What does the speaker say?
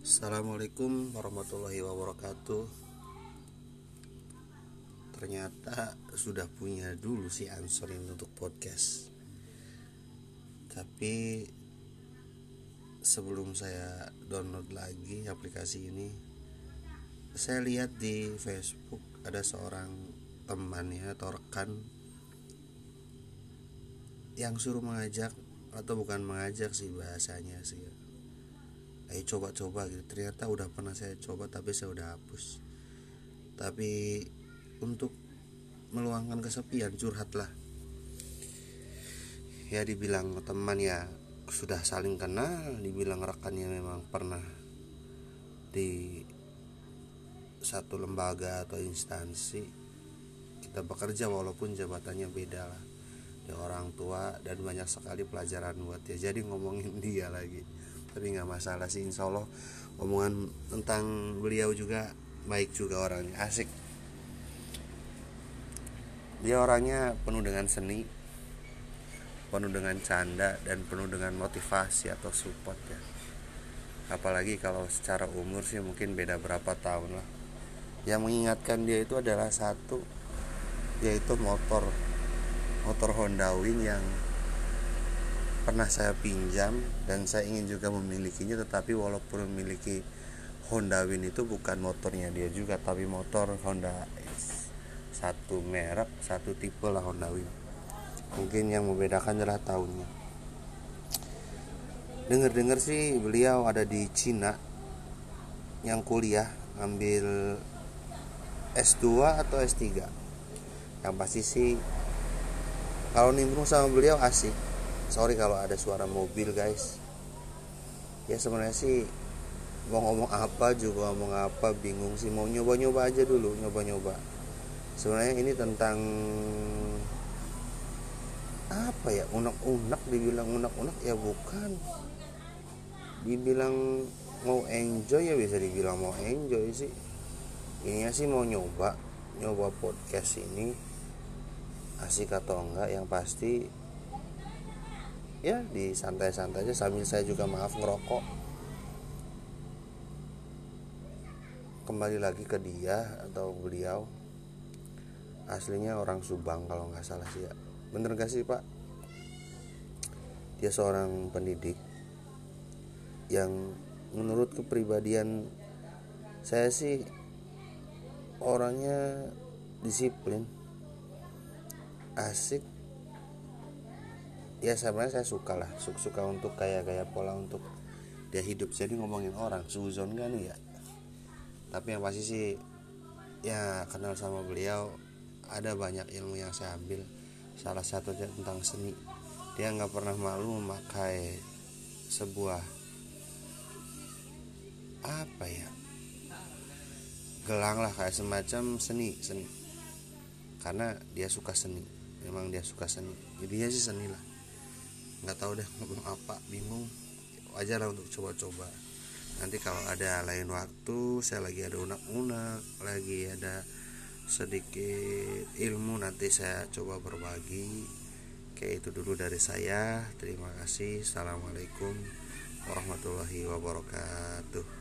Assalamualaikum warahmatullahi wabarakatuh. Ternyata sudah punya dulu si Ansor ini untuk podcast. Tapi sebelum saya download lagi aplikasi ini Saya lihat di Facebook ada seorang teman ya atau rekan Yang suruh mengajak atau bukan mengajak sih bahasanya sih ayo coba-coba gitu. Ternyata udah pernah saya coba tapi saya udah hapus. Tapi untuk meluangkan kesepian curhat lah ya dibilang teman ya sudah saling kenal dibilang rekannya memang pernah di satu lembaga atau instansi kita bekerja walaupun jabatannya beda lah. Di orang tua dan banyak sekali pelajaran buat dia. Jadi ngomongin dia lagi tapi nggak masalah sih. Insya Allah omongan tentang beliau juga baik juga orangnya. Asik. Dia orangnya penuh dengan seni penuh dengan canda dan penuh dengan motivasi atau support ya. Apalagi kalau secara umur sih mungkin beda berapa tahun lah. Yang mengingatkan dia itu adalah satu yaitu motor motor Honda Wing yang pernah saya pinjam dan saya ingin juga memilikinya tetapi walaupun memiliki Honda Win itu bukan motornya dia juga tapi motor Honda S satu merek satu tipe lah Honda Win. Mungkin yang membedakan adalah tahunnya. Dengar-dengar sih beliau ada di Cina yang kuliah ambil S2 atau S3 yang pasti sih kalau nimbrung sama beliau asik sorry kalau ada suara mobil guys. Ya sebenarnya sih mau ngomong apa juga ngomong apa bingung sih. Mau nyoba-nyoba aja dulu nyoba-nyoba. Sebenarnya ini tentang apa ya? Unek-unek dibilang unek-unek ya bukan. Dibilang mau enjoy ya bisa dibilang mau enjoy sih. Ini sih mau nyoba nyoba podcast ini. Asik atau enggak yang pasti ya di santai-santai aja sambil saya juga maaf ngerokok. Kembali lagi ke dia atau beliau. Aslinya orang Subang kalau nggak salah sih ya. Bener gak sih pak? Dia seorang pendidik yang menurut kepribadian saya sih orangnya disiplin asik ya sebenarnya saya suka lah. Suka, untuk kayak kayak pola untuk dia hidup. Jadi ngomongin orang suzon kan ya. Tapi yang pasti sih ya kenal sama beliau ada banyak ilmu yang saya ambil. Salah satunya tentang seni. Dia nggak pernah malu memakai sebuah apa ya gelang lah kayak semacam seni seni. Karena dia suka seni. Memang dia suka seni. Jadi dia sih seni lah nggak tahu deh ngomong apa bingung. Wajar lah untuk coba-coba. Nanti kalau ada lain waktu saya lagi ada unak-unak lagi ada sedikit ilmu nanti saya coba berbagi. Kayak itu dulu dari saya. Terima kasih. Assalamualaikum warahmatullahi wabarakatuh